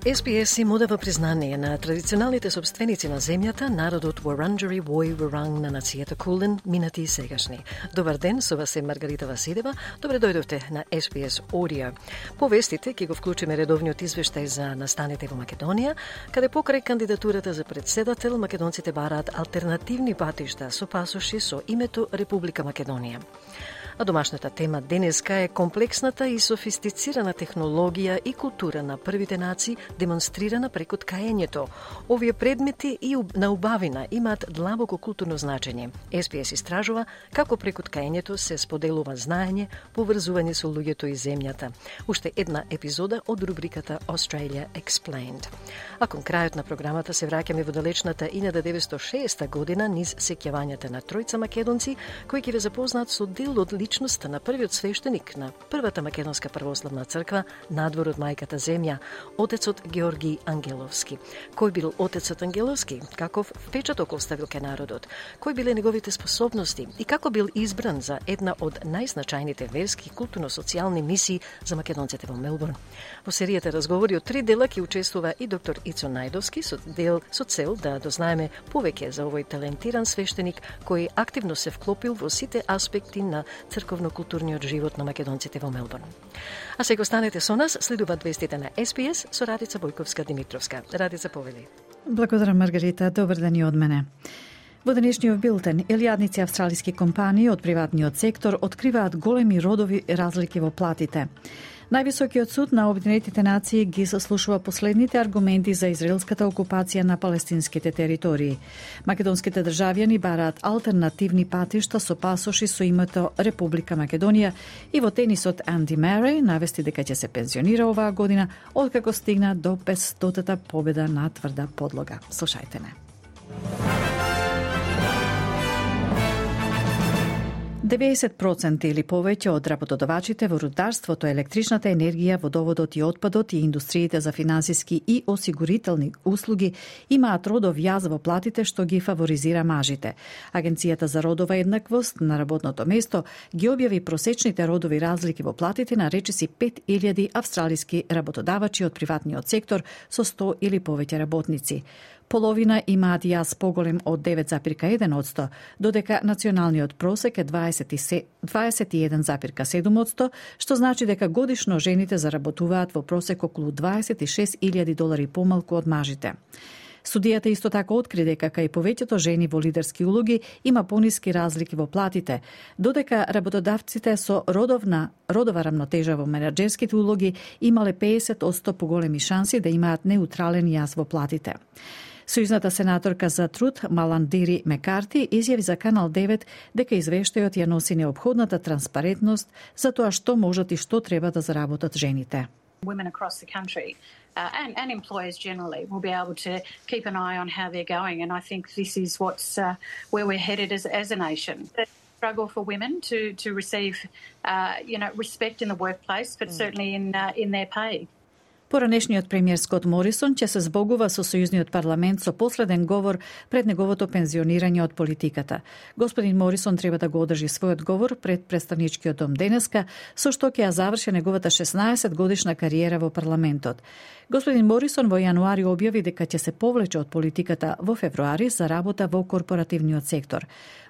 СПС им одава признание на традиционалните собственици на земјата, народот Варанджери Вој Варанг на нацијата Кулен, минати и сегашни. Добар ден, со вас е Маргарита Василева. Добре дојдовте на СПС Орија. Повестите ќе го вклучиме редовниот извештај за настаните во Македонија, каде покрај кандидатурата за председател, македонците бараат алтернативни патишта со пасоши со името Република Македонија. А домашната тема денеска е комплексната и софистицирана технологија и култура на првите нации демонстрирана преку ткаењето. Овие предмети и на убавина имаат длабоко културно значење. СПС истражува како преку ткаењето се споделува знаење, поврзување со луѓето и земјата. Уште една епизода од рубриката Australia Explained. А кон крајот на програмата се враќаме во далечната 1906 година низ сеќавањата на тројца македонци кои ќе ве запознаат со дел од личноста на првиот свештеник на првата македонска православна црква надвор од мајката земја, отецот Георги Ангеловски. Кој бил отецот Ангеловски? Каков впечаток оставил ке народот? Кои биле неговите способности и како бил избран за една од најзначајните верски и културно-социјални мисии за македонците во Мелбурн? Во серијата разговори од три дела ќе учествува и доктор Ицо Најдовски со дел со цел да дознаеме повеќе за овој талентиран свештеник кој активно се вклопил во сите аспекти на црковно-културниот живот на македонците во Мелбурн. А сега останете со нас, следуваат вестите на СПС со Радица Бојковска Димитровска. Радица повели. Благодарам, Маргарита. Добар ден и од мене. Во денешниот билтен, илјадници австралиски компании од приватниот сектор откриваат големи родови разлики во платите. Највисокиот суд на Обединетите нации ги сослушува последните аргументи за израелската окупација на палестинските територии. Македонските државјани бараат алтернативни патишта со пасоши со името Република Македонија и во тенисот Анди Мерей навести дека ќе се пензионира оваа година откако стигна до 500-та победа на тврда подлога. Слушајте не. 90% или повеќе од работодавачите во рударството, електричната енергија, водоводот и отпадот и индустриите за финансиски и осигурителни услуги имаат родов јаз во платите што ги фаворизира мажите. Агенцијата за родова еднаквост на работното место ги објави просечните родови разлики во платите на речиси 5000 австралиски работодавачи од приватниот сектор со 100 или повеќе работници половина имаат јас поголем од 9,1%, додека националниот просек е 21,7%, што значи дека годишно жените заработуваат во просек околу 26.000 долари помалку од мажите. Судијата исто така откри дека кај повеќето жени во лидерски улоги има пониски разлики во платите, додека работодавците со родовна родова рамнотежа во менеджерските улоги имале 50% поголеми шанси да имаат неутрален јас во платите. Сојузната сенаторка за труд Маландири Мекарти изјави за Канал 9 дека извештајот ја носи необходната транспарентност за тоа што можат и што треба да заработат жените. women across the country uh, and, and employers generally will be able to keep an eye on how they're going. And I think this is what's uh, where we're headed as, as a nation. The struggle for women to to receive, uh, you know, respect in the workplace, but certainly in uh, in their pay. Поранешниот премиер Скот Морисон ќе се збогува со сојузниот парламент со последен говор пред неговото пензионирање од политиката. Господин Морисон треба да го одржи својот говор пред представничкиот дом денеска, со што ќе ја заврши неговата 16 годишна кариера во парламентот. Господин Морисон во јануари објави дека ќе се повлече од политиката во февруари за работа во корпоративниот сектор.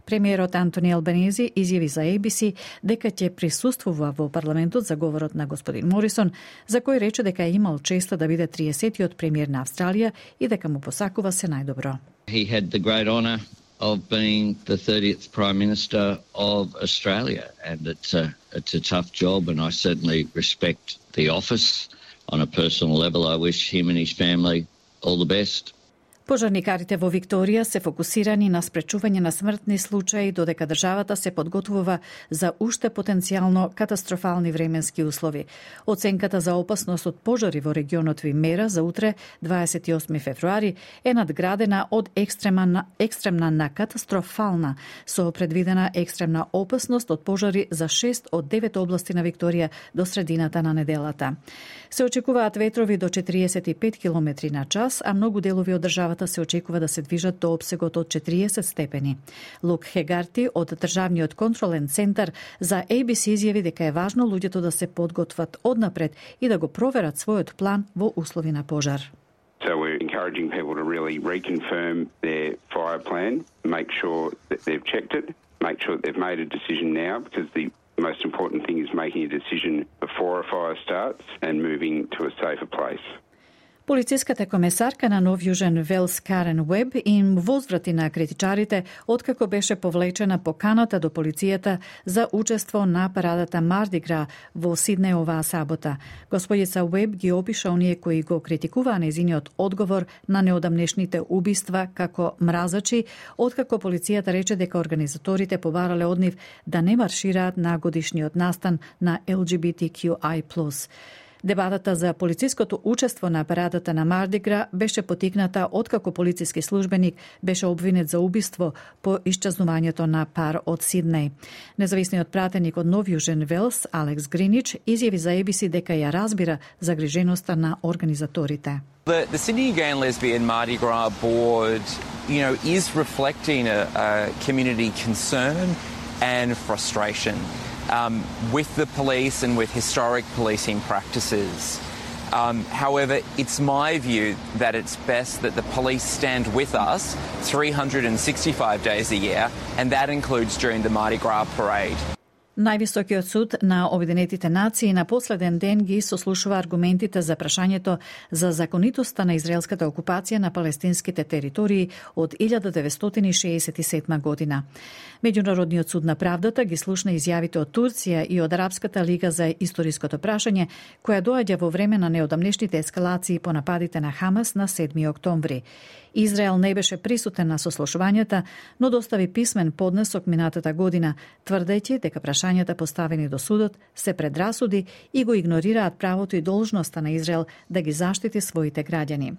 Премиерот Антони Албанези изјави за ABC дека ќе присуствува во парламентот за говорот на господин Морисон, за кој рече дека е имал честа да биде 30-тиот премиер на Австралија и дека му посакува се најдобро. He had the great honour of being the 30th Prime Minister of Australia, and it's a, it's a tough job, and I certainly respect the office. On a personal level, I wish him and his family all the best. Пожарникарите во Викторија се фокусирани на спречување на смртни случаи, додека државата се подготвува за уште потенцијално катастрофални временски услови. Оценката за опасност од пожари во регионот Вимера за утре, 28 февруари, е надградена од екстремна, екстремна на катастрофална, со предвидена екстремна опасност од пожари за 6 од 9 области на Викторија до средината на неделата. Се очекуваат ветрови до 45 км на час, а многу делови од државата се очекува да се движат до обсегот од 40 степени. Лук Хегарти од Државниот контролен центар за ABC изјави дека е важно луѓето да се подготват однапред и да го проверат својот план во услови на пожар. So we're encouraging people to really reconfirm their fire plan, make sure that they've checked it, make sure that they've made a decision now because the most important thing is making a decision before a fire starts and moving to a safer place. Полициската комесарка на Нов Јужен Велс Карен Веб им возврати на критичарите откако беше повлечена поканата до полицијата за учество на парадата Мардигра во Сидне оваа сабота. Господица Веб ги опиша оние кои го критикуваа незиниот одговор на неодамнешните убиства како мразачи, откако полицијата рече дека организаторите побарале од нив да не маршираат на годишниот настан на LGBTQI+. Дебатата за полициското учество на парадата на Мардигра беше потикната откако полициски службеник беше обвинет за убиство по исчезнувањето на пар од Сиднеј. Независниот пратеник од Нов Јужен Велс, Алекс Гринич, изјави за ABC дека ја разбира загриженоста на организаторите. The, the Sydney Gay and Lesbian Mardi Gras board, you know, is reflecting a, a community concern and frustration um, with the police and with historic policing practices. Um, however, it's my view that it's best that the police stand with us 365 days a year, and that includes during the Mardi Gras parade. Највисокиот суд на Обединетите нации на последен ден ги сослушува аргументите за прашањето за законитоста на израелската окупација на палестинските територии од 1967 година. Меѓународниот суд на правдата ги слушна изјавите од Турција и од Арабската лига за историското прашање, која доаѓа во време на неодамнешните ескалации по нападите на Хамас на 7 октомври. Израел не беше присутен на сослушувањата, но достави писмен поднесок минатата година, тврдејќи дека прашањата поставени до судот се предрасуди и го игнорираат правото и должноста на Израел да ги заштити своите граѓани.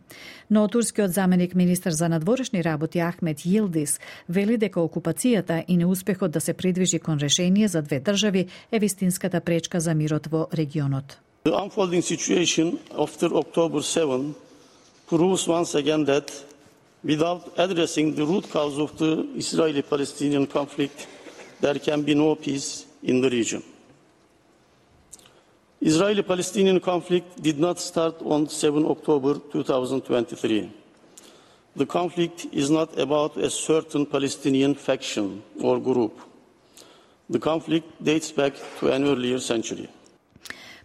Но турскиот заменик министер за надворешни работи Ахмет Јилдис вели дека окупацијата и неуспехот да се придвижи кон решение за две држави е вистинската пречка за мирот во регионот. The unfolding situation after October 7 proves once again that without addressing the root cause of the Israeli-Palestinian conflict, there can be no peace in the region. Israeli-Palestinian conflict did not start on 7 October 2023. The conflict is not about a certain Palestinian faction or group. The conflict dates back to an earlier century.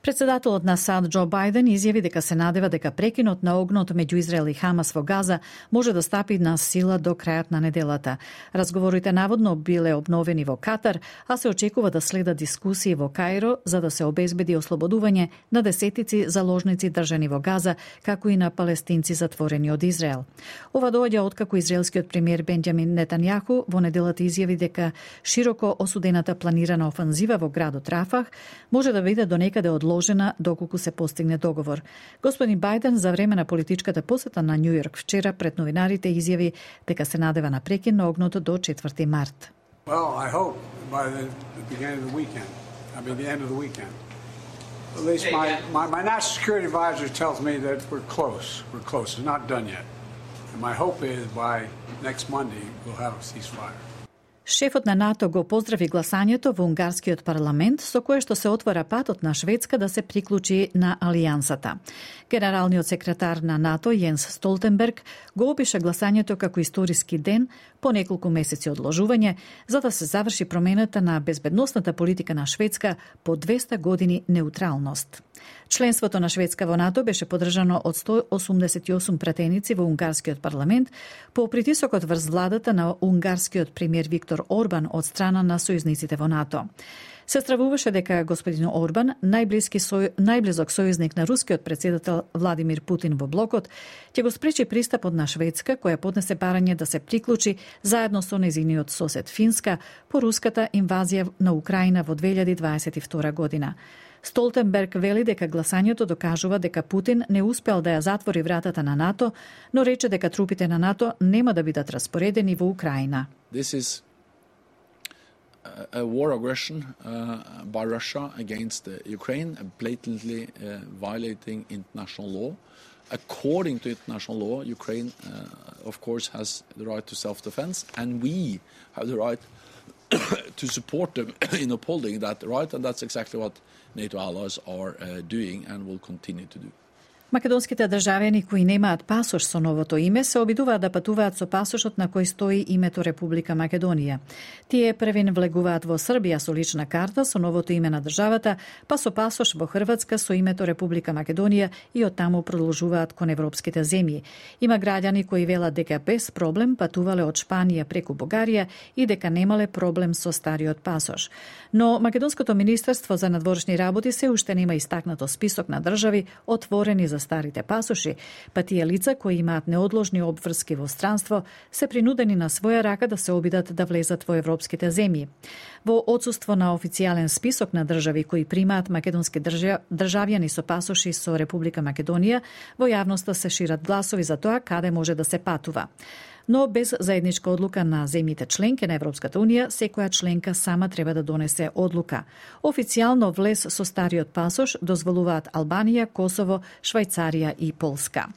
Председателот на САД Џо Бајден изјави дека се надева дека прекинот на огнот меѓу Израел и Хамас во Газа може да стапи на сила до крајот на неделата. Разговорите наводно биле обновени во Катар, а се очекува да следат дискусии во Кајро за да се обезбеди ослободување на десетици заложници држани во Газа, како и на палестинци затворени од Израел. Ова доаѓа откако израелскиот премиер Бенџамин Нетанјаху во неделата изјави дека широко осудената планирана офанзива во градот Рафах може да биде до некаде одложена доколку се постигне договор. Господин Бајден за време на политичката посета на Њу Йорк вчера пред новинарите изјави дека се надева на прекин на огното до 4 март. Well, I hope by the, the beginning of the weekend. I mean, the end of the weekend. At least my, my, my national security advisor tells me that we're close. We're close. It's not done yet. And my hope is by next Monday we'll have a ceasefire. Шефот на НАТО го поздрави гласањето во унгарскиот парламент со кое што се отвора патот на Шведска да се приклучи на алијансата. Генералниот секретар на НАТО Јенс Столтенберг го опиша гласањето како историски ден по неколку месеци одложување за да се заврши промената на безбедносната политика на Шведска по 200 години неутралност. Членството на Шведска во НАТО беше подржано од 188 пратеници во унгарскиот парламент по притисокот врз владата на унгарскиот премиер Виктор Виктор Орбан од страна на сојузниците во НАТО. Се стравуваше дека господин Орбан, најблиски сој, најблизок сојузник на рускиот председател Владимир Путин во блокот, ќе го спречи пристапот на Шведска, која поднесе барање да се приклучи заедно со незиниот сосед Финска по руската инвазија на Украина во 2022 година. Столтенберг вели дека гласањето докажува дека Путин не успел да ја затвори вратата на НАТО, но рече дека трупите на НАТО нема да бидат распоредени во Украина. This is a war aggression uh, by Russia against uh, Ukraine, blatantly uh, violating international law. According to international law, Ukraine, of course, has the right to self defense, and we have the right to support them in upholding that right, and that's exactly what NATO allies are doing and will continue to do. Македонските државјани кои немаат пасош со новото име се обидуваат да патуваат со пасошот на кој стои името Република Македонија. Тие првин влегуваат во Србија со лична карта со новото име на државата, па со пасош во Хрватска со името Република Македонија и од таму продолжуваат кон европските земји. Има граѓани кои велат дека без проблем патувале од Шпанија преку Бугарија и дека немале проблем со стариот пасош. Но Македонското министерство за надворешни работи се уште нема истакнато список на држави отворени за за старите пасоши, па тие лица кои имаат неодложни обврски во странство се принудени на своја рака да се обидат да влезат во европските земји. Во одсуство на официјален список на држави кои примаат македонски државјани со пасоши со Република Македонија, во јавноста се шират гласови за тоа каде може да се патува но без заедничка одлука на земјите членки на Европската Унија, секоја членка сама треба да донесе одлука. Официјално влез со стариот пасош дозволуваат Албанија, Косово, Швајцарија и Полска.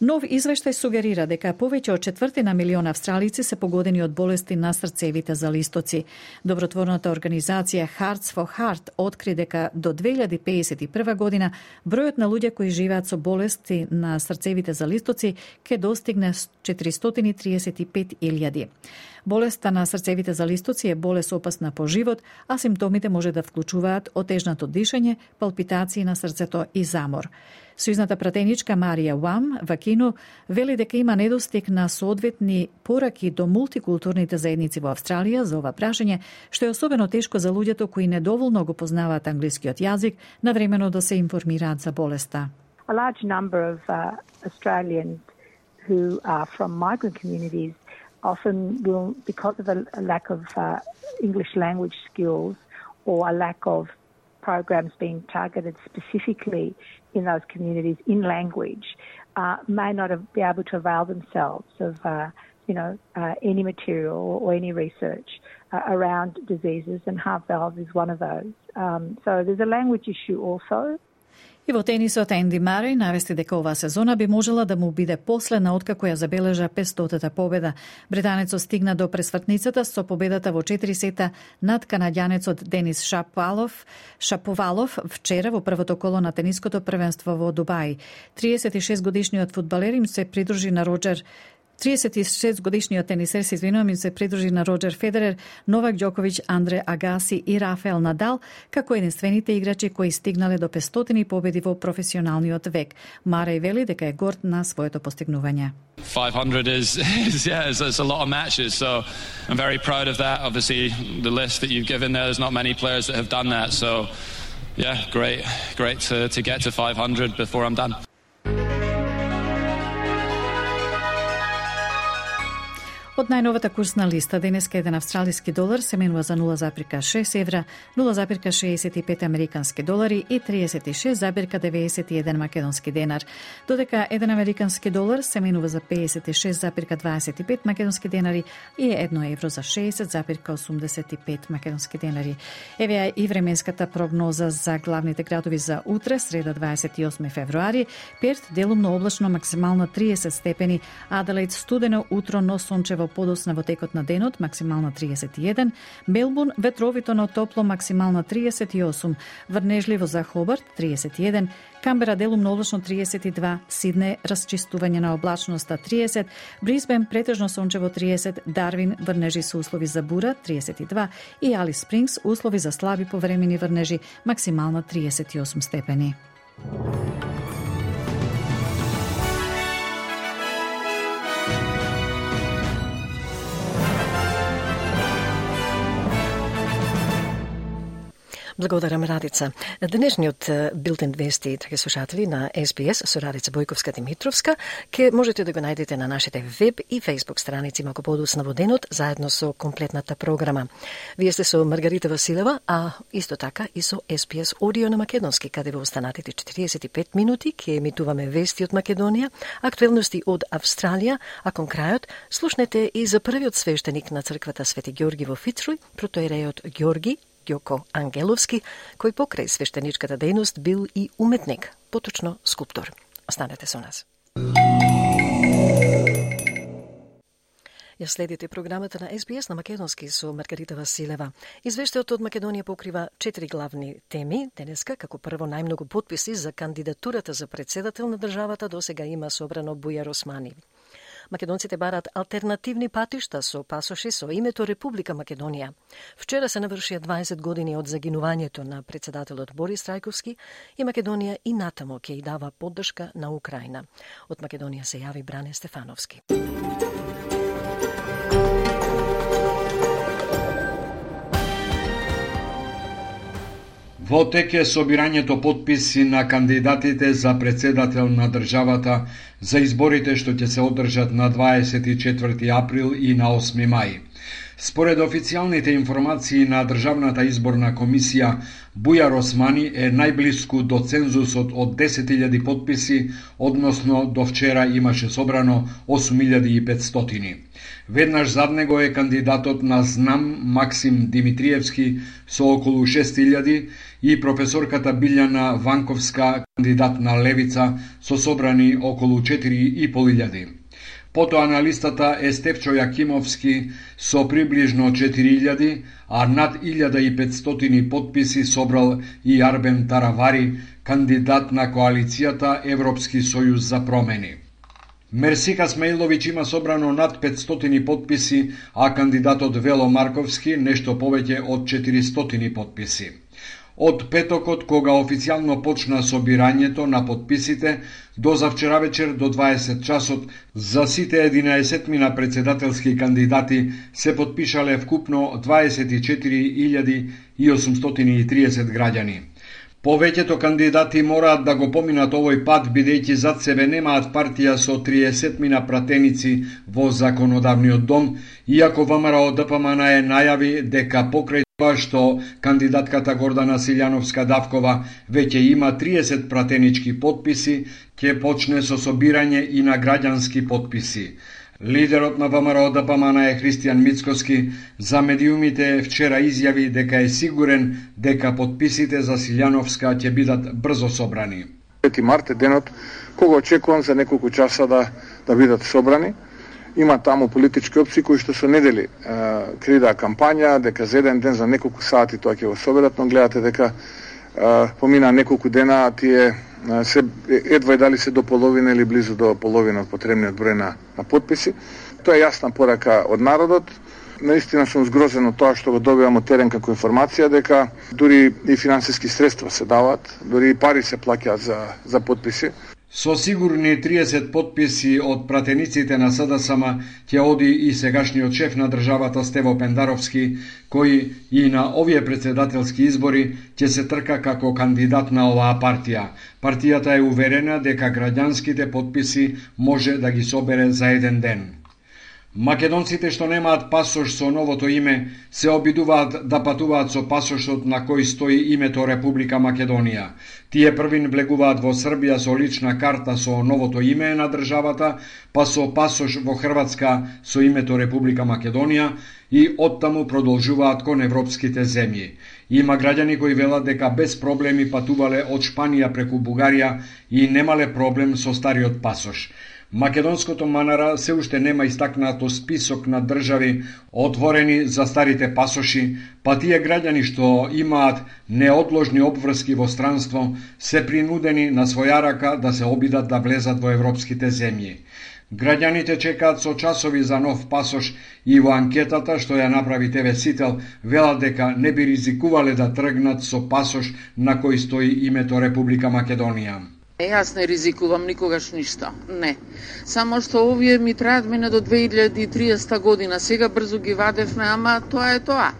Нов извештај сугерира дека повеќе од четвртина милиона австралици се погодени од болести на срцевите залистоци. Добротворната организација Hearts for Heart откри дека до 2051 година бројот на луѓе кои живеат со болести на срцевите залистоци ќе достигне 435.000. Болеста на срцевите залистоци е болест опасна по живот, а симптомите може да вклучуваат отежнато дишење, палпитации на срцето и замор. Сојузната пратеничка Марија Уам Вакино вели дека има недостиг на соодветни пораки до мултикултурните заедници во Австралија за ова прашање, што е особено тешко за луѓето кои недоволно го познаваат англискиот јазик, навремено да се информираат за болеста. A large number of uh, Australians who are from migrant communities often will, because of a, a lack of uh, English language skills or a lack of programs being targeted specifically in those communities in language, uh, may not be able to avail themselves of, uh, you know, uh, any material or, or any research uh, around diseases, and heart valve is one of those. Um, so there's a language issue also. И во тенисот Енди Мари навести дека оваа сезона би можела да му биде последна откако ја забележа 500-та победа. Британецот стигна до пресвртницата со победата во 4 сета над канадјанецот Денис Шапалов, Шаповалов вчера во првото коло на тениското првенство во Дубај. 36 годишниот фудбалер им се придружи на Роджер 36 годишниот тенисер се извинувам им се придружи на Роджер Федерер, Новак Ѓоковиќ, Андре Агаси и Рафаел Надал како единствените играчи кои стигнале до 500 победи во професионалниот век. Марај вели дека е горд на своето постигнување. 500 is, is yeah, it's, it's a lot of matches, so I'm very proud of that. Obviously, the list that you've given there, there's not many players that have done that, so yeah, great, great to, to get to 500 before I'm done. Од најновата курсна листа денеска еден австралиски долар се менува за 0,6 евра, 0,65 американски долари и 36,91 македонски денар, додека еден американски долар се менува за 56,25 македонски денари и 1 евро за 60,85 македонски денари. Еве и временската прогноза за главните градови за утре, среда 28 февруари, Перт делумно облачно максимално 30 степени, Аделаид студено утро но сончево во подосна во текот на денот, максимална 31, Мелбурн ветровито но топло, максимална 38, врнежливо за Хобарт 31, Камбера делумно облачно 32, Сидне расчистување на облачноста 30, Брисбен претежно сончево 30, Дарвин врнежи со услови за бура 32 и Алис Спрингс услови за слаби повремени врнежи максимално 38 степени. Благодарам, Радица. Денешниот билтен вести, драги слушатели, на СБС со Радица Бојковска Димитровска, ке можете да го најдете на нашите веб и фейсбук страници малку подоцна во денот, заедно со комплетната програма. Вие сте со Маргарита Василева, а исто така и со СПС Одио на Македонски, каде во останатите 45 минути ке емитуваме вести од Македонија, актуелности од Австралија, а кон крајот слушнете и за првиот свештеник на црквата Свети Георги во Фицруј, протоерејот Георги Ѓоко Ангеловски, кој покрај свештеничката дејност бил и уметник, поточно скулптор. Останете со нас. Ја следите програмата на СБС на Македонски со Маргарита Василева. Извештајот од Македонија покрива четири главни теми. Денеска, како прво, најмногу подписи за кандидатурата за председател на државата до сега има собрано Бујар Османи. Македонците барат алтернативни патишта со пасоши со името Република Македонија. Вчера се навршија 20 години од загинувањето на председателот Борис Трајковски и Македонија и натамо ќе и дава поддршка на Украина. Од Македонија се јави Бране Стефановски. Во тек е собирањето подписи на кандидатите за председател на државата за изборите што ќе се одржат на 24 април и на 8 мај. Според официјалните информации на Државната изборна комисија, Бујар Османи е најблиску до цензусот од 10.000 подписи, односно до вчера имаше собрано 8.500. Веднаш зад него е кандидатот на ЗНАМ Максим Димитриевски со околу 6.000 и професорката Билјана Ванковска, кандидат на Левица, со собрани околу 4.500. Потоа на листата е Степчо Јакимовски со приближно 4000, а над 1500 подписи собрал и Арбен Таравари, кандидат на коалицијата Европски сојуз за промени. Мерсика Смејловиќ има собрано над 500 подписи, а кандидатот Вело Марковски нешто повеќе од 400 подписи. Од петокот, кога официјално почна собирањето на подписите, до завчера вечер до 20 часот, за сите 11 мина председателски кандидати се подпишале вкупно 24.830 граѓани. Повеќето кандидати мораат да го поминат овој пат, бидејќи зад себе немаат партија со 30 мина пратеници во Законодавниот дом, иако ВМРО ДПМН е најави дека покрај Тоа што кандидатката Гордана Силјановска Давкова веќе има 30 пратенички подписи, ќе почне со собирање и на граѓански подписи. Лидерот на ВМРО ДПМН е Христијан Мицкоски за медиумите вчера изјави дека е сигурен дека подписите за Силјановска ќе бидат брзо собрани. 5 март е денот кога очекувам за неколку часа да да бидат собрани има таму политички опции кои што со недели крида кампања, дека за еден ден за неколку сати тоа ќе го соберат, но гледате дека помина неколку дена, тие се едва и дали се до половина или близу до половина од потребниот број на, на подписи. Тоа е јасна порака од народот. Наистина сум згрозен од тоа што го добивам од терен како информација дека дури и финансиски средства се дават, дури и пари се плаќаат за за подписи. Со сигурни 30 подписи од пратениците на СДСМ ќе оди и сегашниот шеф на државата Стево Пендаровски, кој и на овие председателски избори ќе се трка како кандидат на оваа партија. Партијата е уверена дека граѓанските подписи може да ги собере за еден ден. Македонците што немаат пасош со новото име се обидуваат да патуваат со пасошот на кој стои името Република Македонија. Тие првин влегуваат во Србија со лична карта со новото име на државата, па со пасош во Хрватска со името Република Македонија и оттаму продолжуваат кон европските земји. Има граѓани кои велат дека без проблеми патувале од Шпанија преку Бугарија и немале проблем со стариот пасош. Македонското манара се уште нема истакнато список на држави отворени за старите пасоши, па тие граѓани што имаат неотложни обврски во странство се принудени на своја рака да се обидат да влезат во европските земји. Граѓаните чекаат со часови за нов пасош и во анкетата што ја направи ТВ Сител велат дека не би ризикувале да тргнат со пасош на кој стои името Република Македонија. Јас не ризикувам никогаш ништо. Не. Само што овие ми траат мене до 2030 година. Сега брзо ги вадевме, ама тоа е тоа.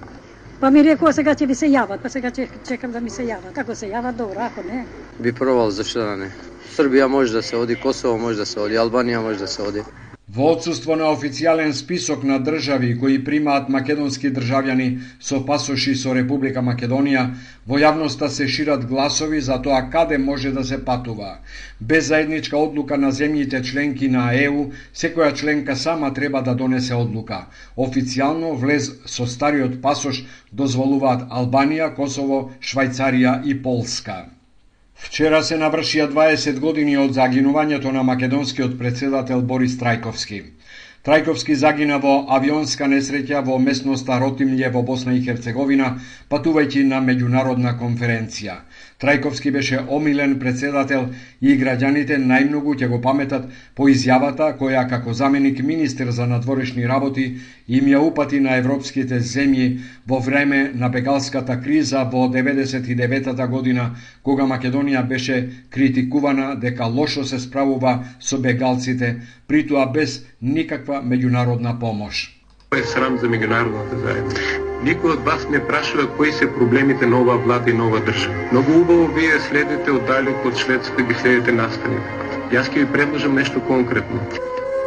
Па ми рекоа сега ќе ви се јават, па сега чекам да ми се јават. Ако се јават, добро, ако не. Би пробал зашто да не. Србија може да се оди, Косово може да се оди, Албанија може да се оди. Во отсутство на официјален список на држави кои примаат македонски државјани со пасоши со Република Македонија, во јавноста се шират гласови за тоа каде може да се патува. Без заедничка одлука на земјите членки на ЕУ, секоја членка сама треба да донесе одлука. Официјално влез со стариот пасош дозволуваат Албанија, Косово, Швајцарија и Полска. Вчера се навршија 20 години од загинувањето на македонскиот председател Борис Трајковски. Трајковски загина во авионска несреќа во местноста Ротимље во Босна и Херцеговина, патувајќи на меѓународна конференција. Трајковски беше омилен председател и граѓаните најмногу ќе го паметат по изјавата која како заменик министер за надворешни работи им ја упати на европските земји во време на бегалската криза во 99 година кога Македонија беше критикувана дека лошо се справува со бегалците, притоа без никаква меѓународна помош. Е срам за меѓународната заедница. Никој од вас не прашува кои се проблемите на оваа влада и на оваа држава. Многу убаво вие следите оддалеку од Шведска ги следите настаните. Јас ќе ви предложам нешто конкретно.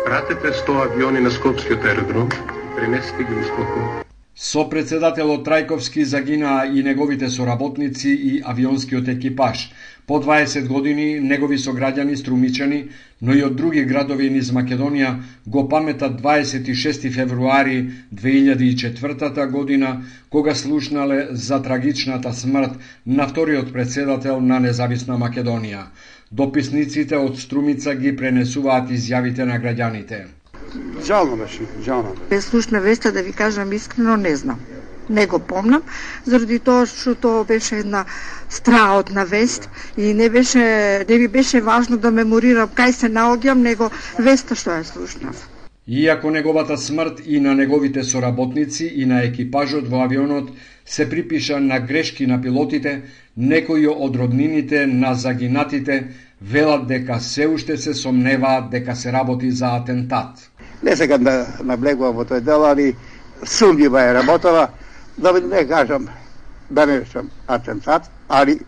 Пратете 100 авиони на Скопскиот аеродром, пренесете ги во Скопје. Со председателот Трајковски загинаа и неговите соработници и авионскиот екипаж. По 20 години негови сограѓани струмичани, но и од други градови низ Македонија го паметат 26 февруари 2004 година, кога слушнале за трагичната смрт на вториот председател на независна Македонија. Дописниците од Струмица ги пренесуваат изјавите на граѓаните. Жално беше, жално. Без слушна веста, да ви кажам искрено, не знам. Не го помнам, заради тоа што тоа беше една страотна вест и не беше не ми беше важно да меморирам кај се наоѓам, него веста што ја слушнав. Иако неговата смрт и на неговите соработници и на екипажот во авионот се припиша на грешки на пилотите, некои од роднините на загинатите велат дека се уште се сомневаат дека се работи за атентат. Не сега да наблегувам во тој дел, али сумнива е работава, да не кажам да не речам атентат, али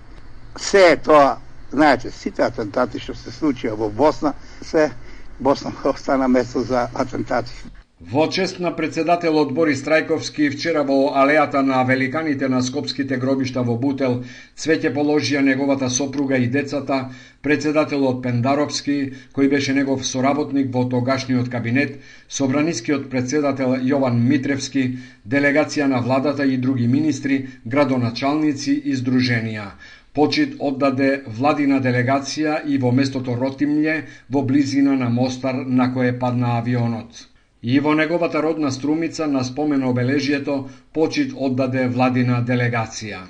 се е тоа, знаете, сите атентати што се случија во Босна, се Босна остана место за атентати. Во чест на председателот Борис Трајковски вчера во алејата на великаните на скопските гробишта во Бутел цвеќе положија неговата сопруга и децата, председателот Пендаровски, кој беше негов соработник во тогашниот кабинет, собранискиот председател Јован Митревски, делегација на владата и други министри, градоначалници и здруженија. Почит оддаде владина делегација и во местото Ротимље во близина на Мостар на кое падна авионот. И во неговата родна Струмица на спомен обележието почит оддаде владина делегација.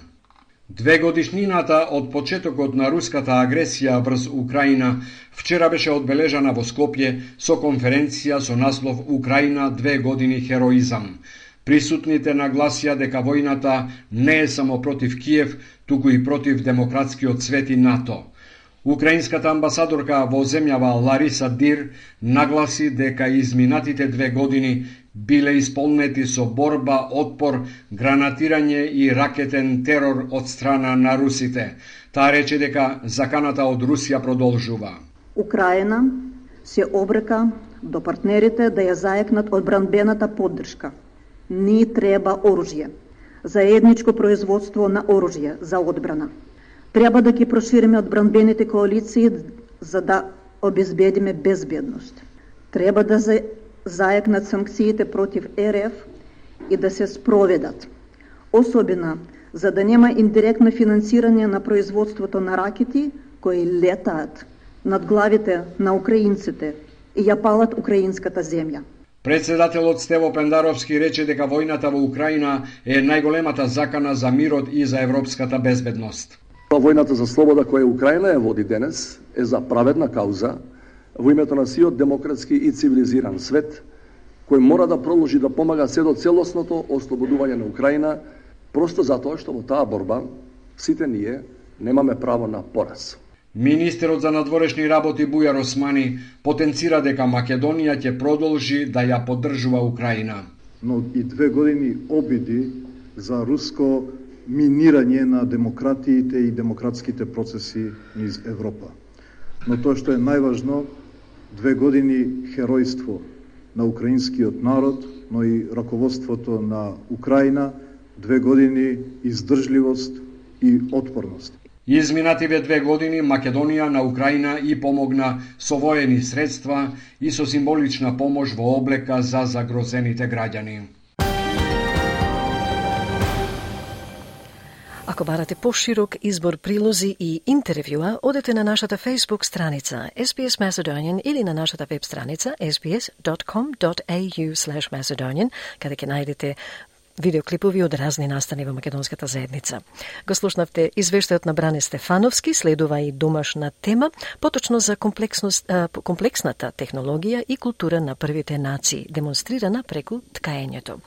Две годишнината од почетокот на руската агресија врз Украина вчера беше одбележана во Скопје со конференција со наслов Украина две години хероизам. Присутните нагласија дека војната не е само против Киев, туку и против демократскиот свет и НАТО. Украинската амбасадорка во земјава Лариса Дир нагласи дека изминатите две години биле исполнети со борба, отпор, гранатирање и ракетен терор од страна на русите. Таа рече дека заканата од Русија продолжува. Украина се обрека до партнерите да ја заекнат одбранбената поддршка. Ни треба оружје, заедничко производство на оружје за одбрана Треба да ги прошириме одбранбените коалиции за да обезбедиме безбедност. Треба да зајакнат санкциите против РФ и да се спроведат. Особено за да нема индиректно финансирање на производството на ракети кои летаат над главите на украинците и ја палат украинската земја. Председателот Стево Пендаровски рече дека војната во Украина е најголемата закана за мирот и за европската безбедност. Војната за слобода која Украина ја води денес е за праведна кауза во името на сиот демократски и цивилизиран свет, кој мора да продолжи да помага се до целосното ослободување на Украина, просто затоа што во таа борба сите ние немаме право на пораз. Министерот за надворешни работи Бујар Османи потенцира дека Македонија ќе продолжи да ја поддржува Украина. Но и две години обиди за руско минирање на демократиите и демократските процеси низ Европа. Но тоа што е најважно, две години херојство на украинскиот народ, но и раководството на Украина, две години издржливост и отпорност. Изминативе две години Македонија на Украина и помогна со воени средства и со символична помош во облека за загрозените граѓани. Ако барате поширок избор прилози и интервјуа, одете на нашата Facebook страница SBS Macedonian или на нашата веб страница sbs.com.au Macedonian, каде ќе најдете видеоклипови од разни настани во македонската заедница. Го слушнавте извештајот на Бране Стефановски, следува и домашна тема, поточно за комплексната технологија и култура на првите нации, демонстрирана преку ткаењето.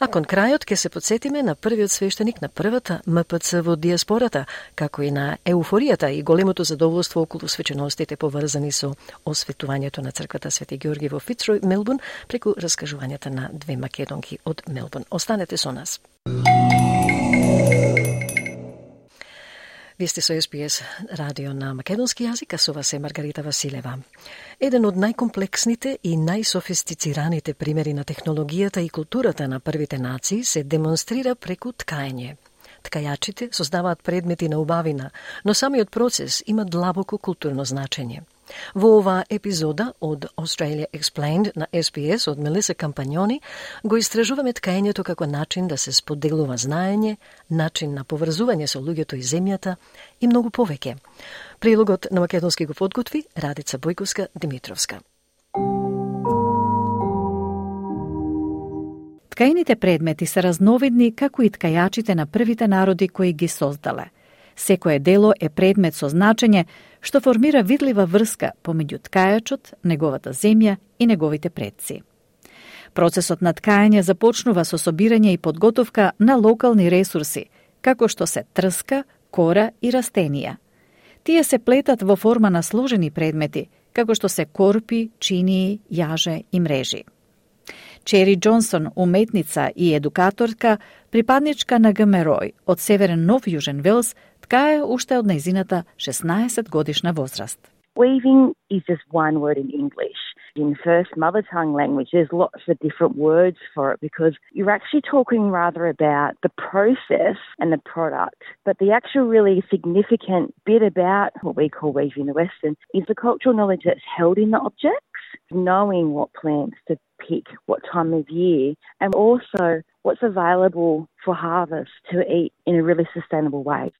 А кон крајот ќе се подсетиме на првиот свештеник на првата МПЦ во диаспората, како и на еуфоријата и големото задоволство околу свеченостите поврзани со осветувањето на црквата Свети Георги во Фицрој, Мелбун, преку раскажувањата на две македонки од Мелбун. Останете Останете со нас. Вие сте со СПС радио на македонски јазик, а со вас е Маргарита Василева. Еден од најкомплексните и најсофистицираните примери на технологијата и културата на првите нации се демонстрира преку ткаење. Ткајачите создаваат предмети на убавина, но самиот процес има длабоко културно значење. Во оваа епизода од Australia Explained на SBS од Мелиса Кампањони го истражуваме ткаењето како начин да се споделува знаење, начин на поврзување со луѓето и земјата и многу повеќе. Прилогот на македонски го подготви Радица Бојковска Димитровска. Ткаените предмети се разновидни како и ткајачите на првите народи кои ги создале – Секое дело е предмет со значење што формира видлива врска помеѓу ткајачот, неговата земја и неговите предци. Процесот на ткаење започнува со собирање и подготовка на локални ресурси, како што се трска, кора и растенија. Тие се плетат во форма на сложени предмети, како што се корпи, чинии, јаже и мрежи. Чери Джонсон, уметница и едукаторка, припадничка на ГМРОЙ од Северен Нов Јужен Велс, ткае уште од нејзината 16 годишна возраст. Weaving is just one word in English. In first mother tongue language, there's lots of different words for it because you're actually talking rather about the process and the product. But the actual really significant bit about what we call weaving the Western is the cultural knowledge that's held in the objects, knowing what plants to pick, what time of year, and also what's available for harvest to eat in a really sustainable way.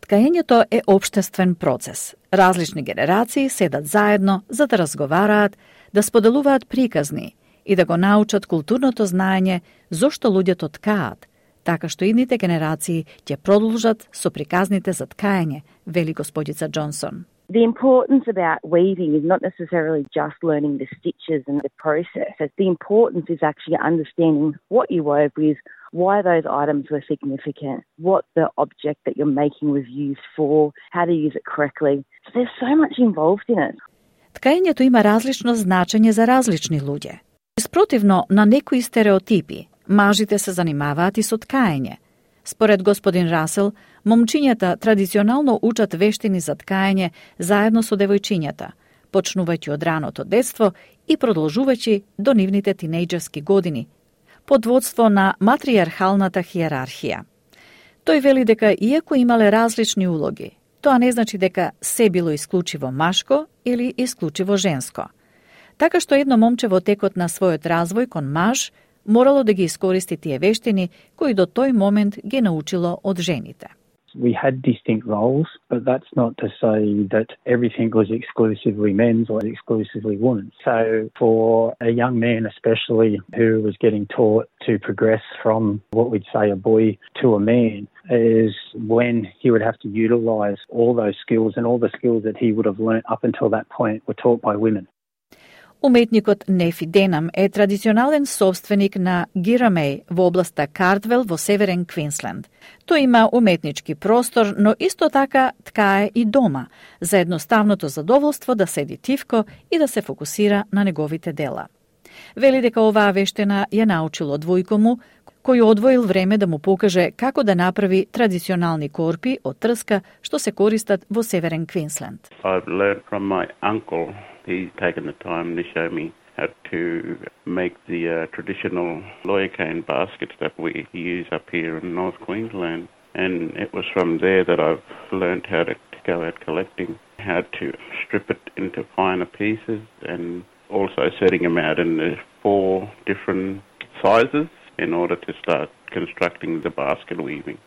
Ткаењето е обштествен процес. Различни генерации седат заедно за да разговараат, да споделуваат приказни и да го научат културното знаење зошто луѓето ткаат, така што идните генерации ќе продолжат со приказните за ткаење, вели господица Джонсон. The importance about weaving is not necessarily just learning the stitches and the process. The importance is actually understanding what you wove with, why those items were significant, what the object that you're making was used for, how to use it correctly. So there's so much involved in it. Tkajanje tu ima različno značenje za različni ludje. Isprotivno na neki stereotipi, mažite se zanimavati su tkajanje. Spored gospodin Russell, момчињата традиционално учат вештини за ткаење заедно со девојчињата, почнувајќи од раното детство и продолжувајќи до нивните тинејџерски години, под водство на матриархалната хиерархија. Тој вели дека иако имале различни улоги, тоа не значи дека се било исклучиво машко или исклучиво женско. Така што едно момче во текот на својот развој кон маж – морало да ги искористи тие вештини кои до тој момент ги научило од жените. We had distinct roles, but that's not to say that everything was exclusively men's or exclusively women's. So, for a young man, especially who was getting taught to progress from what we'd say a boy to a man, is when he would have to utilize all those skills and all the skills that he would have learnt up until that point were taught by women. Уметникот Нефи Денам е традиционален собственик на Гирамеј во областа Картвел во Северен Квинсленд. Тој има уметнички простор, но исто така ткае и дома, за едноставното задоволство да седи тивко и да се фокусира на неговите дела. Вели дека оваа вештена ја научил од двојко му, кој одвоил време да му покаже како да направи традиционални корпи од трска што се користат во Северен Квинсленд. I've learned from my uncle. He's taken the time to show me how to make the uh, traditional lawyer cane baskets that we use up here in North Queensland. And it was from there that I've learned how to go out collecting, how to strip it into finer pieces, and also setting them out in the four different sizes in order to start constructing the basket weaving.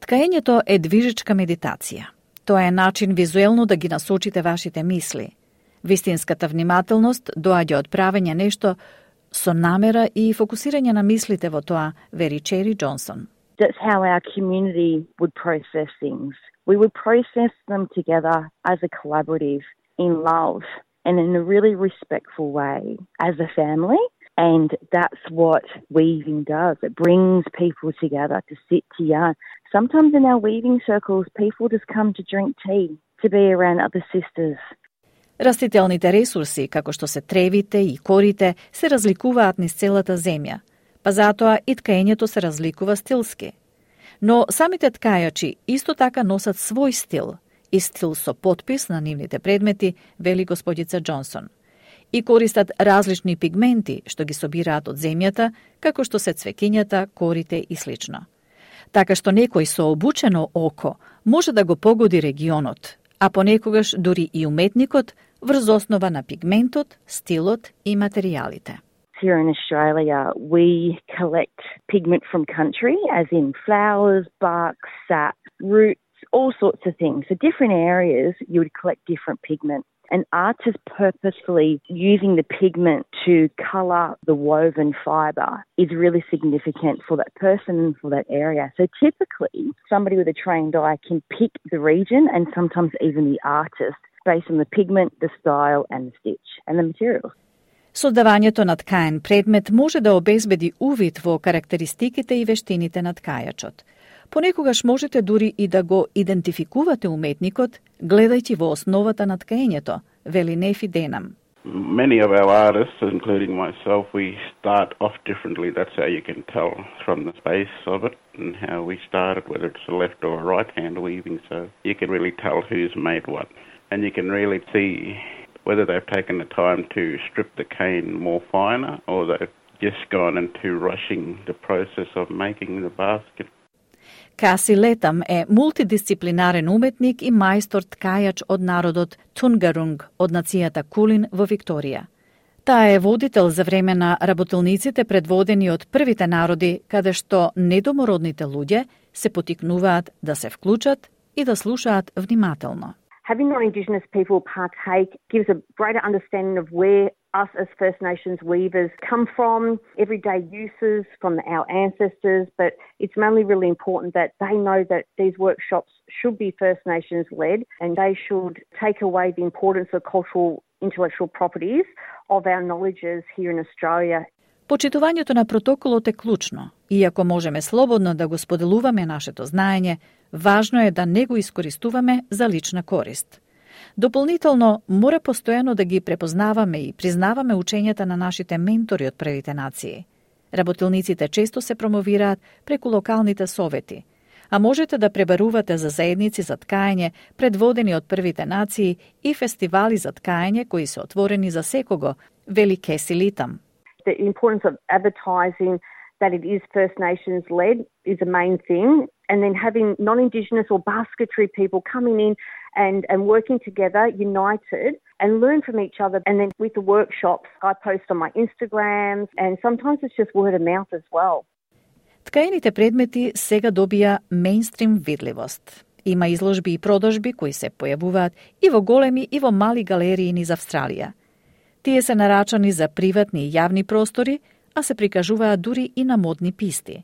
Ткаењето е движечка медитација. Тоа е начин визуелно да ги насочите вашите мисли. Вистинската внимателност доаѓа од правење нешто со намера и фокусирање на мислите во тоа, вери Чери Джонсон. That's how our community would process things. We would process them together as a collaborative in love and in a really respectful way as a family. And that's what weaving does. It brings people together to sit to yarn. Sometimes in our weaving circles, people just come to drink tea, to be around other sisters. Растителните ресурси, како што се тревите и корите, се разликуваат низ целата земја, па затоа и ткаењето се разликува стилски. Но самите ткајачи исто така носат свој стил и стил со подпис на нивните предмети, вели господица Джонсон. И користат различни пигменти што ги собираат од земјата, како што се цвекињата, корите и слично. Така што некој со обучено око може да го погоди регионот, а понекогаш дури и уметникот врз основа на пигментот, стилот и материјалите. Here in Australia, we collect pigment from country, as in flowers, bark, sap, roots, all sorts of things. So different areas, you would collect different pigment. And artists purposefully using the pigment to colour the woven fibre is really significant for that person and for that area. So typically, somebody with a trained eye can pick the region and sometimes even the artist based on the pigment, the style, and the stitch and the materials. Создавањето на ткаен предмет може да обезбеди увид во карактеристиките и вештините на ткајачот. Понекогаш можете дури и да го идентификувате уметникот, гледајќи во основата на ткаењето, вели Нефи Денам. Many of our artists, including myself, we start off differently. That's how you can tell from the space of it and how we started, whether it's a left or a right hand weaving. So you can really tell who's made what. And you can really see whether they've taken the time to strip the cane more finer or they've just gone into rushing the process of making the basket. Каси Летам е мултидисциплинарен уметник и мајстор ткајач од народот Тунгарунг од нацијата Кулин во Викторија. Таа е водител за време на работилниците предводени од првите народи, каде што недомородните луѓе се потикнуваат да се вклучат и да слушаат внимателно having non-Indigenous people partake gives a greater understanding of where us as First Nations weavers come from, everyday uses from our ancestors, but it's mainly really important that they know that these workshops should be First Nations led and they should take away the importance of cultural intellectual properties of our knowledges here in Australia Почитувањето на протоколот е клучно. Иако можеме слободно да го споделуваме нашето знаење, важно е да не го искористуваме за лична корист. Дополнително, мора постојано да ги препознаваме и признаваме учењата на нашите ментори од првите нации. Работилниците често се промовираат преку локалните совети, а можете да пребарувате за заедници за ткаење предводени од првите нации и фестивали за ткаење кои се отворени за секого, вели Кеси Литам. The importance of advertising that it is First Nations led is a main thing. And then having non Indigenous or basketry people coming in and, and working together, united, and learn from each other. And then with the workshops, I post on my Instagrams, and sometimes it's just word of mouth as well. Ткаените предмети сега добија мејнстрим видливост. Има изложби и продажби кои се појавуваат и во големи и во мали галерии низ Австралија. Тие се нарачани за приватни и јавни простори, а се прикажуваат дури и на модни писти.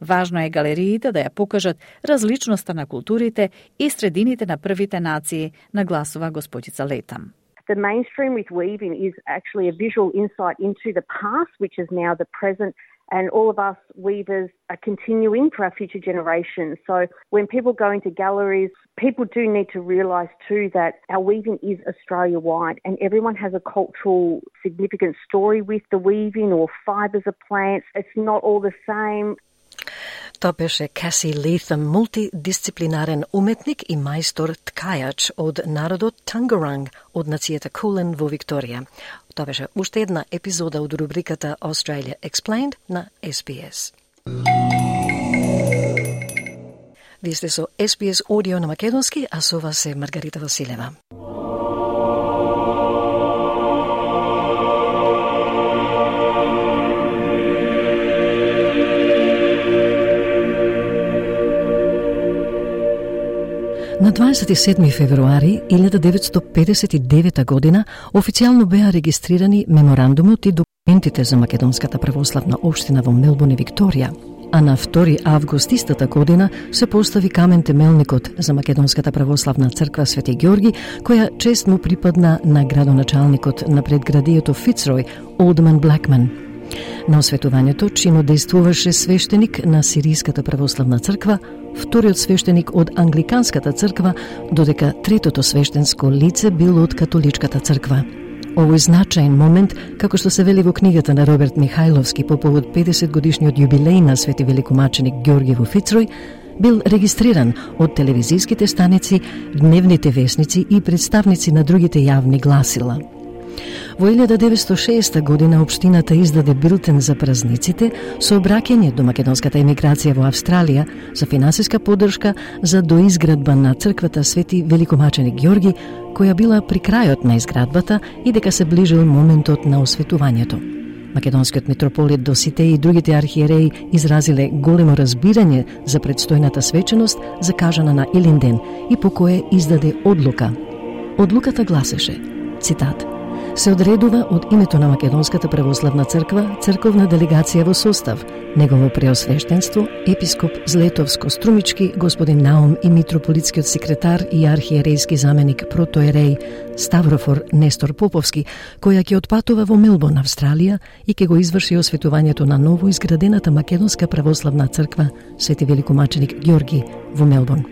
Важно е галериите да ја покажат различноста на културите и средините на првите нации, нагласува господица Летам. The mainstream with weaving is actually a visual insight into the past, which is now the present and all of us weavers are continuing for our future generations. So when people go into galleries, people do need to realise too that our weaving is Australia wide and everyone has a cultural significant story with the weaving or fibres of plants. It's not all the same. Тоа беше Каси Лейтъм, мултидисциплинарен уметник и мајстор ткајач од народот Тангаранг од нацијата Кулен во Викторија. Тоа беше уште една епизода од рубриката Australia Explained на SBS. Вие сте со SBS Audio на Македонски, а со вас е Маргарита Василева. На 27 февруари 1959 година официјално беа регистрирани меморандумот и документите за Македонската православна општина во Мелбурн и Викторија, а на 2 август истата година се постави камен темелникот за Македонската православна црква Свети Георги, која чест му припадна на градоначалникот на предградието Фицрој, Олдман Блекман. На осветувањето чино действуваше свештеник на Сириската православна црква, вториот свештеник од Англиканската црква, додека третото свештенско лице било од Католичката црква. Овој значаен момент, како што се вели во книгата на Роберт Михајловски по повод 50 годишниот јубилеј на Свети Великомаченик Ѓорги во Фицрој, бил регистриран од телевизиските станици, дневните вестници и представници на другите јавни гласила – Во 1906 година општината издаде билтен за празниците со обраќање до македонската емиграција во Австралија за финансиска поддршка за доизградба на црквата Свети Великомаченик Ѓорги, која била при крајот на изградбата и дека се ближил моментот на осветувањето. Македонскиот митрополит Досите и другите архиереи изразиле големо разбирање за предстојната свеченост закажана на Илинден и по кое издаде одлука. Одлуката гласеше, цитат, се одредува од името на Македонската православна црква црковна делегација во состав, негово преосвештенство, епископ Злетовско Струмички, господин Наум и митрополитскиот секретар и архиерејски заменик протоереј Ставрофор Нестор Поповски, која ќе отпатува во Мелбон, Австралија и ќе го изврши осветувањето на ново изградената Македонска православна црква Свети Великомаченик Ѓорги во Мелбон.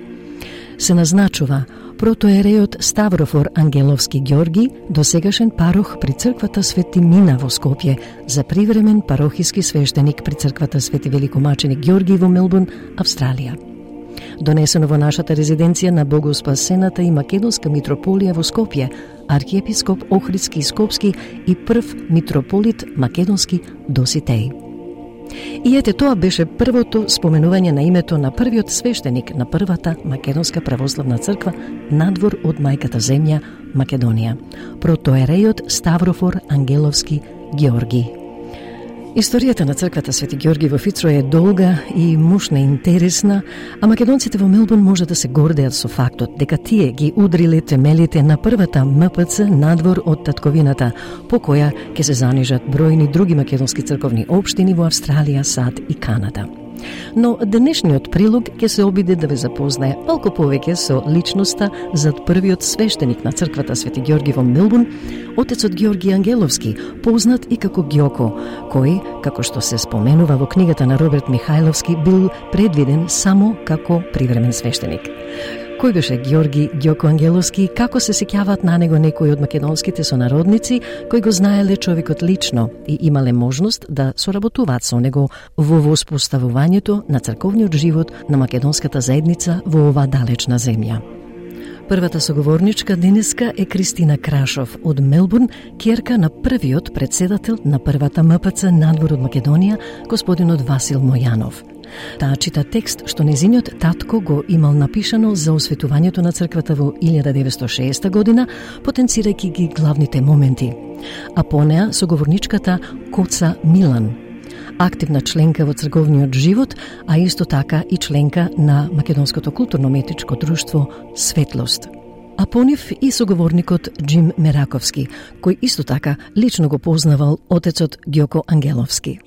Се назначува протоерејот Ставрофор Ангеловски Ѓорги, досегашен парох при црквата Свети Мина во Скопје, за привремен парохиски свештеник при црквата Свети Великомаченик Ѓорги во Мелбурн, Австралија. Донесено во нашата резиденција на Богоспасената и Македонска митрополија во Скопје, архиепископ Охридски и Скопски и прв митрополит Македонски Доситеј. И ете тоа беше првото споменување на името на првиот свештеник на првата Македонска православна црква надвор од мајката земја Македонија, протоерејот Ставрофор Ангеловски Георги. Историјата на црквата Свети Георги во Фицро е долга и мушна интересна, а македонците во Мелбурн може да се гордеат со фактот дека тие ги удриле темелите на првата МПЦ надвор од татковината, по која ќе се занижат бројни други македонски црковни општини во Австралија, САД и Канада. Но денешниот прилог ќе се обиде да ве запознае малку повеќе со личноста зад првиот свештеник на црквата Свети Георги во Мелбурн, отецот Георги Ангеловски, познат и како Ѓоко, кој, како што се споменува во книгата на Роберт Михајловски, бил предвиден само како привремен свештеник. Кој беше? Георги Ѓоко Ангеловски. И како се сеќаваат на него некои од македонските сонародници кои го знаеле човекот лично и имале можност да соработуваат со него во воспоставувањето на црковниот живот на македонската заедница во оваа далечна земја. Првата соговорничка денеска е Кристина Крашов од Мелбурн, керка на првиот председател на првата МПЦ надвор од Македонија, господинот Васил Мојанов – Таа чита текст што незиниот татко го имал напишано за осветувањето на црквата во 1906 година, потенцирајќи ги главните моменти. А по неа соговорничката Коца Милан, активна членка во црговниот живот, а исто така и членка на Македонското културно-метичко друштво Светлост. А по нив и соговорникот Джим Мераковски, кој исто така лично го познавал отецот Ѓоко Ангеловски.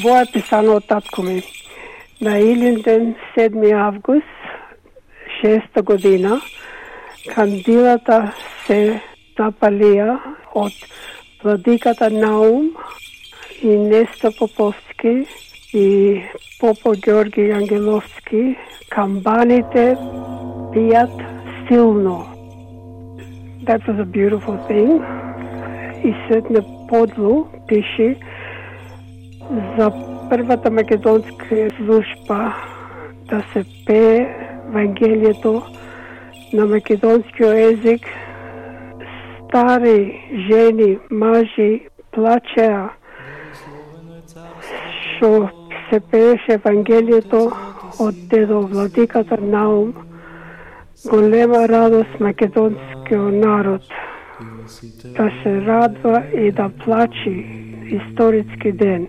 Во е писано од татко ми. На Илинден 7 август 6 година кандилата се запалија од владиката Наум и Неста Поповски и Попо Георги Ангеловски камбаните пијат силно. That was a beautiful thing. И сетне подлу пише за првата македонска служба да се пее Евангелието на македонскиот език. Стари жени, мажи плачеа што се пееше Евангелието од дедо владиката Наум, голема радост македонскиот народ. Да се радва и да плачи историски ден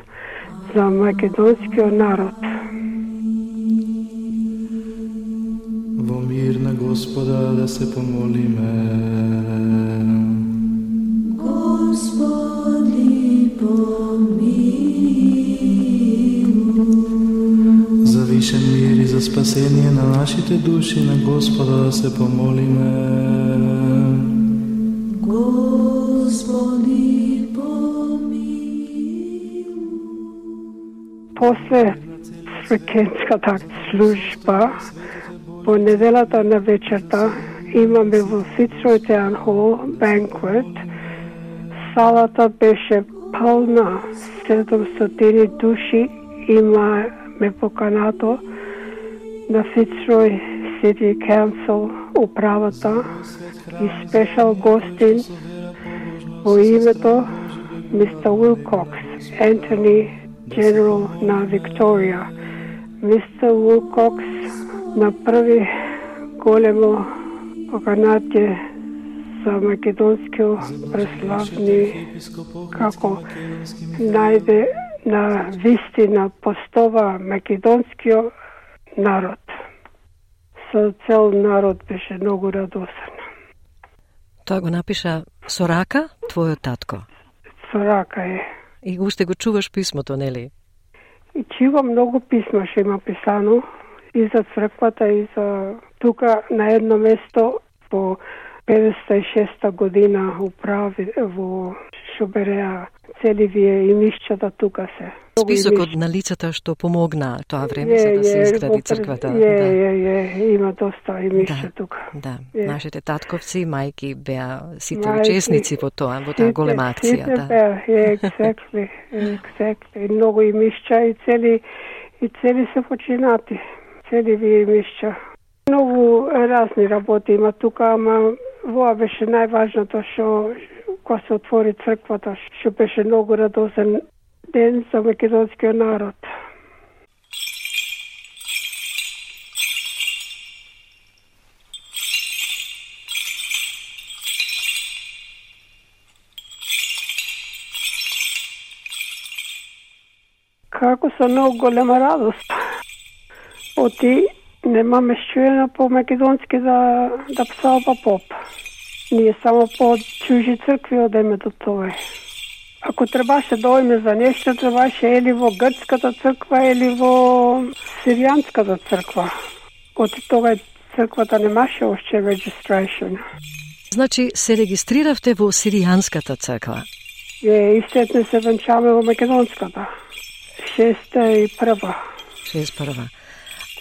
за македонскиот народ. Во мир на Господа да се помолиме. Господи, помилуј. За вишен мир и за спасение на нашите души на Господа да се помолиме. Господи, После свекенската служба Во неделата на вечерта имаме во Fitzroy Town Hall banquet. Салата беше полна, 700 души имаме поканато на Fitzroy City Council управата и спешал гостин во името мистер Уилкокс, Ентони General на Викторија. Мистер Уилкокс направи големо поканатие за македонски преславни како најде на вистина постова македонскиот народ. Со цел народ беше многу радосен. Тоа го напиша со рака твојот татко. Со рака е. И уште го чуваш писмото, нели? И чувам многу писма што има писано и за црквата и за тука на едно место по 56 година управи во Шобереа цели вие имишчата тука се. Списокот на лицата што помогна тоа време за да се изгради црквата. Е, да. е, е, има доста имишча да, тука. Да, е. нашите татковци, мајки беа сите Мајки, учесници во тоа, во таа голема акција. Сите Да. беа, е, exactly, exactly. Многу имишча и цели и цели се починати. Цели вие имишча. Многу разни работи има тука, ама воа беше најважното што кога се отвори црквата, што беше многу радосен ден за македонскиот народ. Како со многу голема радост. Оти немаме чуено по македонски да, да псалба поп. Ние само по чужи цркви одеме до тоа. Ако требаше да одиме за нешто, требаше или во грчката црква или во сиријанската црква. Оти тога црквата немаше още registration. Значи, се регистриравте во Сиријанската црква. Е, истетне се венчаме во македонската. Шеста и прва. 61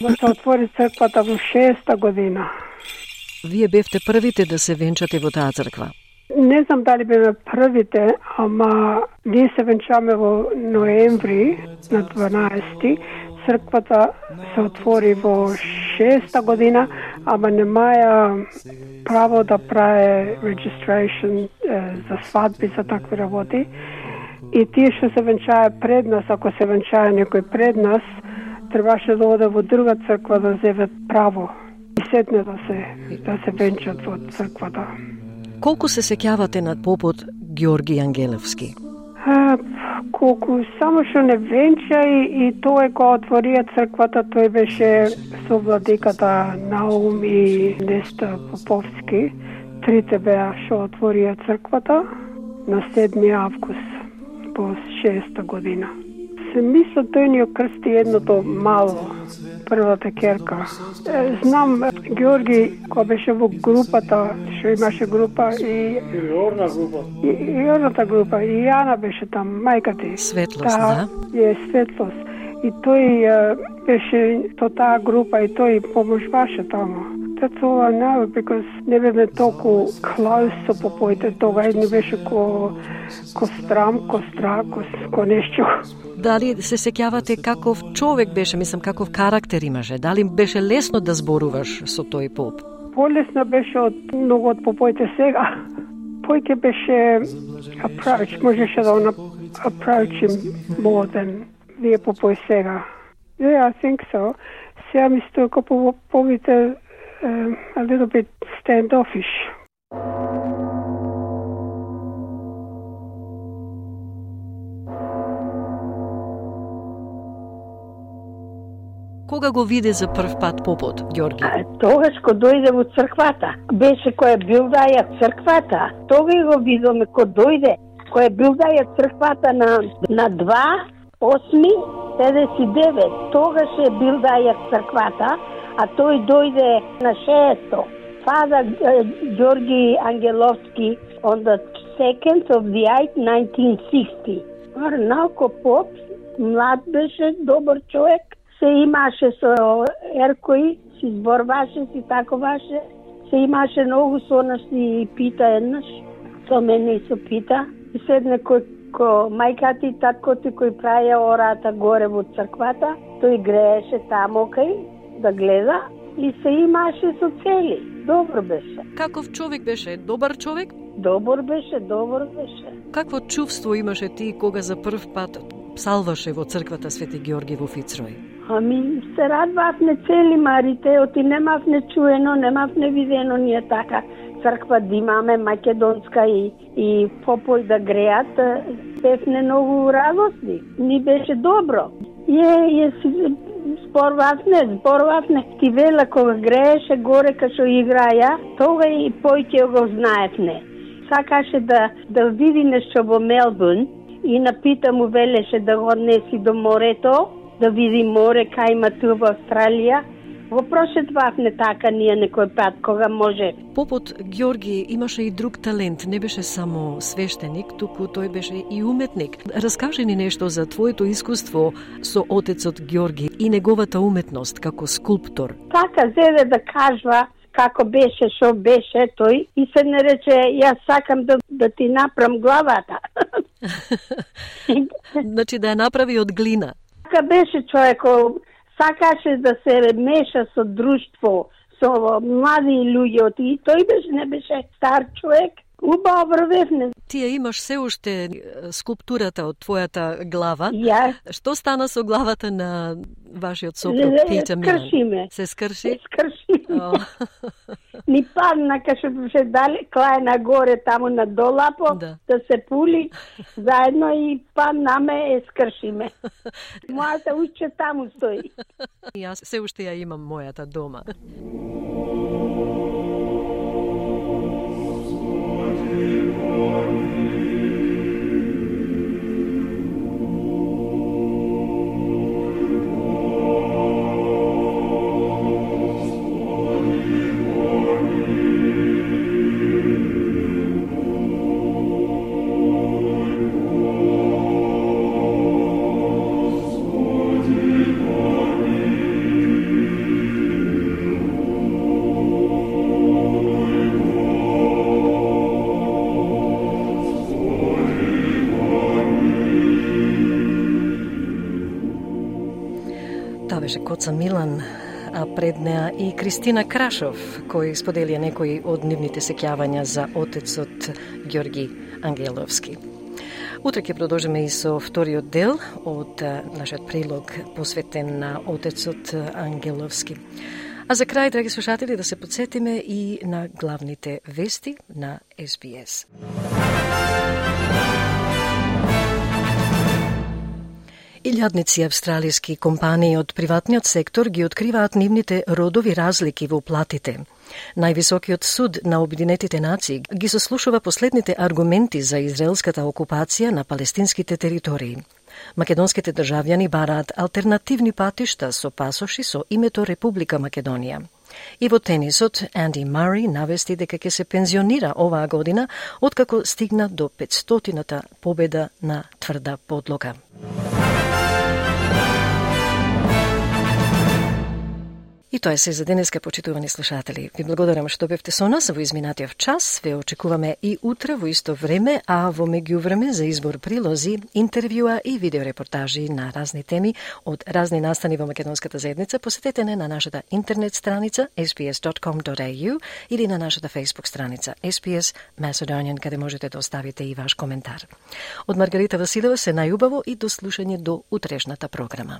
Ма се отвори црквата во шеста година. Вие бевте првите да се венчате во таа црква. Не знам дали беме првите, ама ние се венчаме во ноември на 12 Црквата се отвори во шеста година, ама немаја право да праве registration е, за свадби, за такви работи. И тие што се венчаја пред нас, ако се венчаја некој пред нас, требаше да оде во друга црква да зеве право сетне да се да се венчат во црквата. Колку се сеќавате на попот Георги Ангелевски? А, колку само што не венча и, и тој кога отворија црквата, тој беше со владиката Наум и Неста Поповски. Трите беа што отворија црквата на 7 август по 6 година. Се мисля тој ни окрсти едното мало, првата керка. Знам Георги кој беше во групата, што имаше група и и орна група. И, и орната група и Јана беше там, мајка ти. Светлост, да. да. Е светлост. И тој беше со таа група и тој поможуваше таму. That's all I know because не бевме толку close со попоите тога не беше ко, ко страм, ко страх, ко, ко нешто. Дали се сеќавате каков човек беше, мислам каков карактер имаше? Дали беше лесно да зборуваш со тој поп? Полесно беше од многу од попоите сега. Појке беше approach, можеше да он approach him more than вие попој сега. Yeah, I think so. Сега ми стои како повите uh, a little bit standoffish. Кога го виде за прв пат попот, Ѓорги? Тогаш кога дојде во црквата. Беше која бил даја црквата. Тога го видоме кога дојде. Која бил даја црквата на, на 2, 8, 59. Тогаш е бил даја црквата а тој дојде на шесто. Фада Ѓорги Ангеловски on the 2nd of the 8th, 1960. Арнако Поп, млад беше, добар човек, се имаше со Еркои, си зборваше, си таковаше, се имаше многу со нас и пита еднаш, со мене и со пита. И седне кој ко мајка ти, татко ти кој праја ората горе во црквата, тој грееше тамо кај да гледа и се имаше со цели. Добро беше. Каков човек беше? Добар човек? Добар беше, добар беше. Какво чувство имаше ти кога за прв пат псалваше во црквата Свети Георги во Фицрој? Ами се радвавне цели марите, оти немавне чуено, немавне видено ние така црква да имаме македонска и, и попој да греат, бевне многу радосни. Ни беше добро. Е, е, зборвавне, зборвавне. Ти вела кога грееше горе кај што играја, тога и појќе го знаевне. Сакаше да, да види нешто во Мелбурн и напита му велеше да го однеси до морето, да види море кај има ту во Австралија Во прошетвавме така ние некој пат кога може. Попот Ѓорги имаше и друг талент, не беше само свештеник, туку тој беше и уметник. Раскажи ни нешто за твоето искуство со отецот Ѓорги и неговата уметност како скулптор. Така зеде да кажва како беше, што беше тој и се не рече, јас сакам да, да ти направам главата. значи да ја направи од глина. Така беше човекот сакаше да се меша со друштво, со млади луѓе, и тој беше не беше стар човек, Убаво врвевне. Тие имаш се уште скулптурата од твојата глава. Ја. Што стана со главата на вашиот сопруг Пите Милан? Скршиме. Се скрши? Се скрши. Ни падна што се дали клај горе таму на долапо да. да се пули заедно и паднаме е скршиме. Мојата уште таму стои. Јас се уште ја имам мојата дома. Кристина Крашов, кој споделија некои од нивните сеќавања за отецот Ѓорги Ангеловски. Утре ќе продолжиме и со вториот дел од нашиот прилог посветен на отецот Ангеловски. А за крај, драги слушатели, да се подсетиме и на главните вести на СБС. Илјадници австралиски компании од приватниот сектор ги откриваат нивните родови разлики во платите. Највисокиот суд на Обединетите нации ги сослушува последните аргументи за израелската окупација на палестинските територии. Македонските државјани бараат алтернативни патишта со пасоши со името Република Македонија. И во тенисот, Анди Мари навести дека ќе се пензионира оваа година, откако стигна до 500-та победа на тврда подлога. И тоа е се за денеска, почитувани слушатели. Ви благодарам што бевте со нас во изминатиот час. Ве очекуваме и утре во исто време, а во меѓувреме за избор прилози, интервјуа и видеорепортажи на разни теми од разни настани во македонската заедница, посетете не на нашата интернет страница sbs.com.au или на нашата Facebook страница SBS Macedonian, каде можете да оставите и ваш коментар. Од Маргарита Василева се најубаво и до слушање до утрешната програма.